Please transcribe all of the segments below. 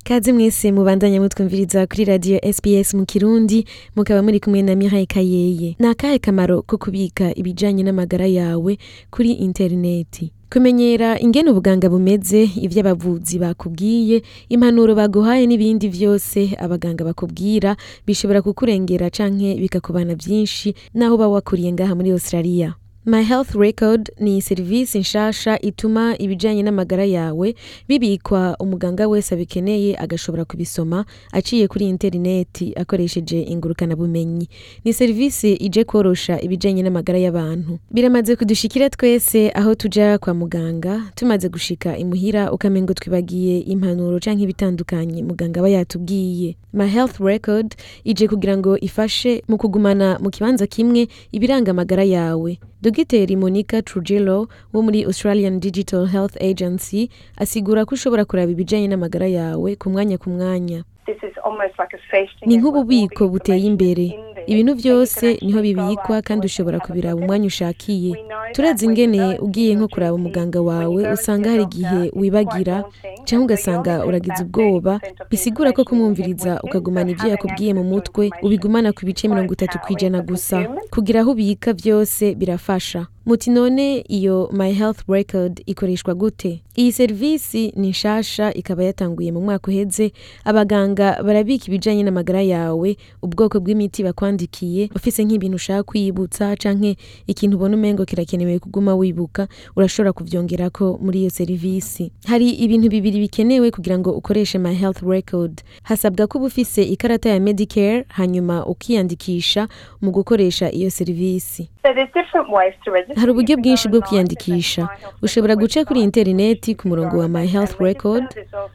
Ikaze mwese mubandanya mutwumviriza kuri radio SPS mu Kirundi mukaba muri kumwe na Mireille Kayeye. Ni akahe kamaro ko kubika ibijyanye n'amagara yawe kuri interineti? kumenyera ingene ubuganga bumeze ivyo abavuzi bakubwiye impanuro baguhaye n'ibindi byose abaganga bakubwira bishobora kukurengera canke bikakubana byinshi naho uba wakuriye ngaha muri Australia My Health Record ni serivisi nshasha ituma ibijyanye n'amagara yawe bibikwa umuganga wese abikeneye agashobora kubisoma aciye kuri interineti akoresheje ingurukanabumenyi. Ni serivisi ije korosha ibijyanye n'amagara y'abantu. Biramaze kudushikira twese aho tujya kwa muganga, tumaze gushika imuhira ukamengo twibagiye impanuro cyangwa ibitandukanye muganga aba yatubwiye. My Health Record ije kugira ngo ifashe mu kugumana mu kibanza kimwe ibiranga amagara yawe. Dogiteri Monica Trujillo wo muri Australian Digital Health Agency asigura ko ushobora kuraba ibijyanye n'amagara yawe ku mwanya ku mwanya ni nk'ububiko buteye imbere ibintu byose niho bibikwa kandi ushobora kubiraba umwanya ushakiye Turazi ingene ugiye nko kuraba umuganga wawe usanga hari igihe wibagira cyangwa ugasanga uragize ubwoba bisigura ko kumwumviriza ukagumana ibyo yakubwiye mu mutwe ubigumana ku bice mirongo itatu ku ijana gusa kugira aho ubika byose birafasha muti iyo my health record ikoreshwa gute iyi serivisi ni nshasha ikaba yatanguye mu mwaka uheze abaganga barabika ibijyanye n'amagara yawe ubwoko bw'imiti bakwandikiye ufise nk'ibintu ushaka kwiyibutsa canke ikintu ubona umengo kirakenewe kuguma wibuka urashobora ko muri iyo serivisi hari ibintu bibiri bikenewe kugira ngo ukoreshe my health record hasabwa kuba ufise ikarata ya medicare hanyuma ukiyandikisha mu gukoresha iyo serivisi hari uburyo bwinshi bwo kwiyandikisha ushobora guca kuri interineti ku murongo wa my health record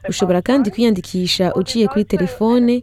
ushobora kandi kwiyandikisha uciye kuri telefone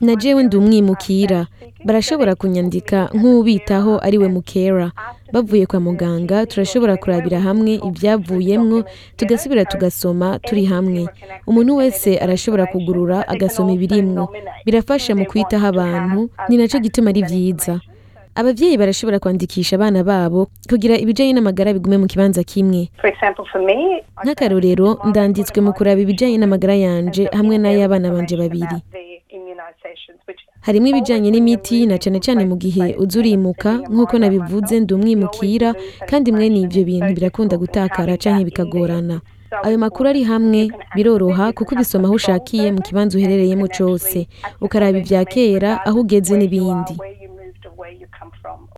na jewe ndi umwimukira barashobora kunyandika nk'ubitaho ari we mukera bavuye kwa muganga turashobora kurabira hamwe ibyavuyemo, tugasubira tugasoma turi hamwe umuntu wese arashobora kugurura agasoma ibirimwo birafasha mu kwitaho abantu ni nacyo gituma ari byiza ababyeyi barashobora kwandikisha abana babo kugira ibijyanye n'amagara bigume mu kibanza kimwe nk'akarorero ndanditswe mu kuraba ibijyanye n'amagara yanje hamwe n'ay'abana banje babiri harimo ibijyanye n'imiti na cyane cyane mu gihe ujya urimuka nk'uko nabivuze ndi umwimukira kandi mwe ibyo bintu birakunda gutakara cyangwa bikagorana ayo makuru ari hamwe biroroha kuko ubisoma aho ushakiye mu kibanza uherereyemo cyose ukaraba ibya kera aho ugeze n'ibindi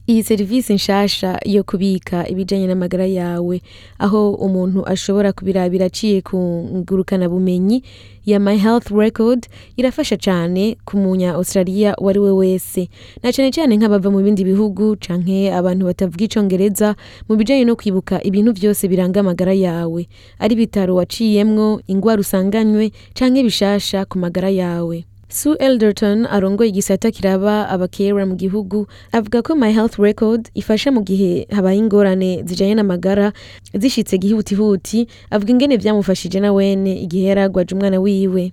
Iyi serivisi nshasha yo kubika ibijyanye n'amagara yawe aho umuntu ashobora kubirabira aciye ku ngurukana bumenyi ya My Health Record irafasha cane ku munya Australia wari we wese na cane cane nk'abava mu bindi bihugu canke abantu batavuga icyongereza mu bijyanye no kwibuka ibintu byose biranga amagara yawe ari bitaro waciyemwo ingwara usanganywe canke bishasha ku magara yawe. Sue Elderton arongoye igisata kiraba abakera mu gihugu avuga ko My Health Record ifasha mu gihe habaye ingorane zijanye n'amagara zishyitse gihutihuti avuga ingene byamufashije na wene igihe yaragwaje umwana wiwe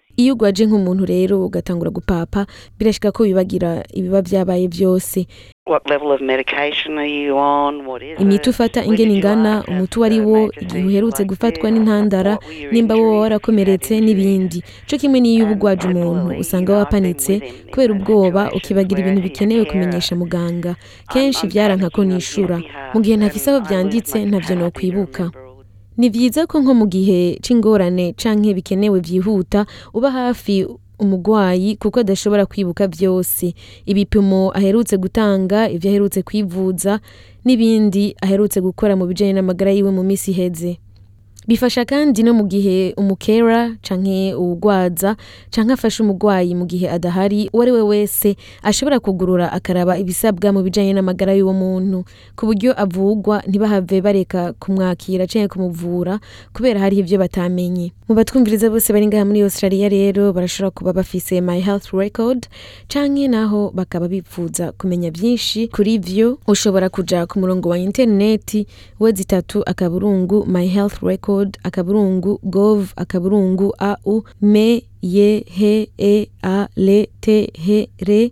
iyo ugwaje nk'umuntu rero ugatangura gupapa birashoboka ko bibagira ibiba byabaye byose imiti ufata ingene ingana umuti uwo ari wo igihe uherutse gufatwa n'intandara nimba wowe warakomeretse n'ibindi cyo kimwe n'iyo uba ugwaje umuntu usanga wapanitse kubera ubwoba ukibagira ibintu bikenewe kumenyesha muganga kenshi byaranka ko nishura mu gihe ntafise aho byanditse ntavyo nokwibuka Ni byiza ko nko mu gihe c'ingorane canke bikenewe vyihuta uba hafi umugwayi kuko adashobora kwibuka byose. ibipimo aherutse gutanga, ivyo aherutse kwivuza n'ibindi aherutse gukora mu bijyanye n'amagara yiwe mu misi iheze. Bifasha kandi no mu gihe umukera canke uwugwaza canke afasha umugwayi mu gihe adahari uwo ari we wese ashobora kugurura akaraba ibisabwa mu bijyanye n'amagara y'uwo muntu ku buryo avugwa ntibahave bareka kumwakira canke kumuvura kubera hariho ibyo batamenye. Mu batwumviriza bose bari ngaha muri Australia rero barashobora kuba bafise My Health Record canke naho bakaba bifuza kumenya byinshi kuri vyo ushobora kujya ku murongo wa interineti wezitatu akaburungu My Health Record code akaburungu gov akaburungu a u me ye he e a le te he re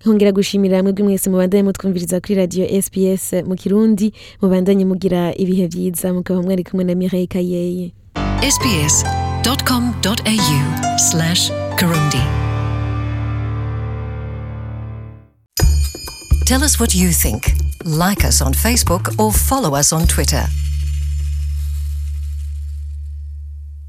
nkongera gushimira mwebwe mwese mubandanye mutwumviriza kuri mu Kirundi mubandanye mugira ibihe mukaba mwari kumwe na Kayeye Tell us what you think. Like us on Facebook or follow us on Twitter.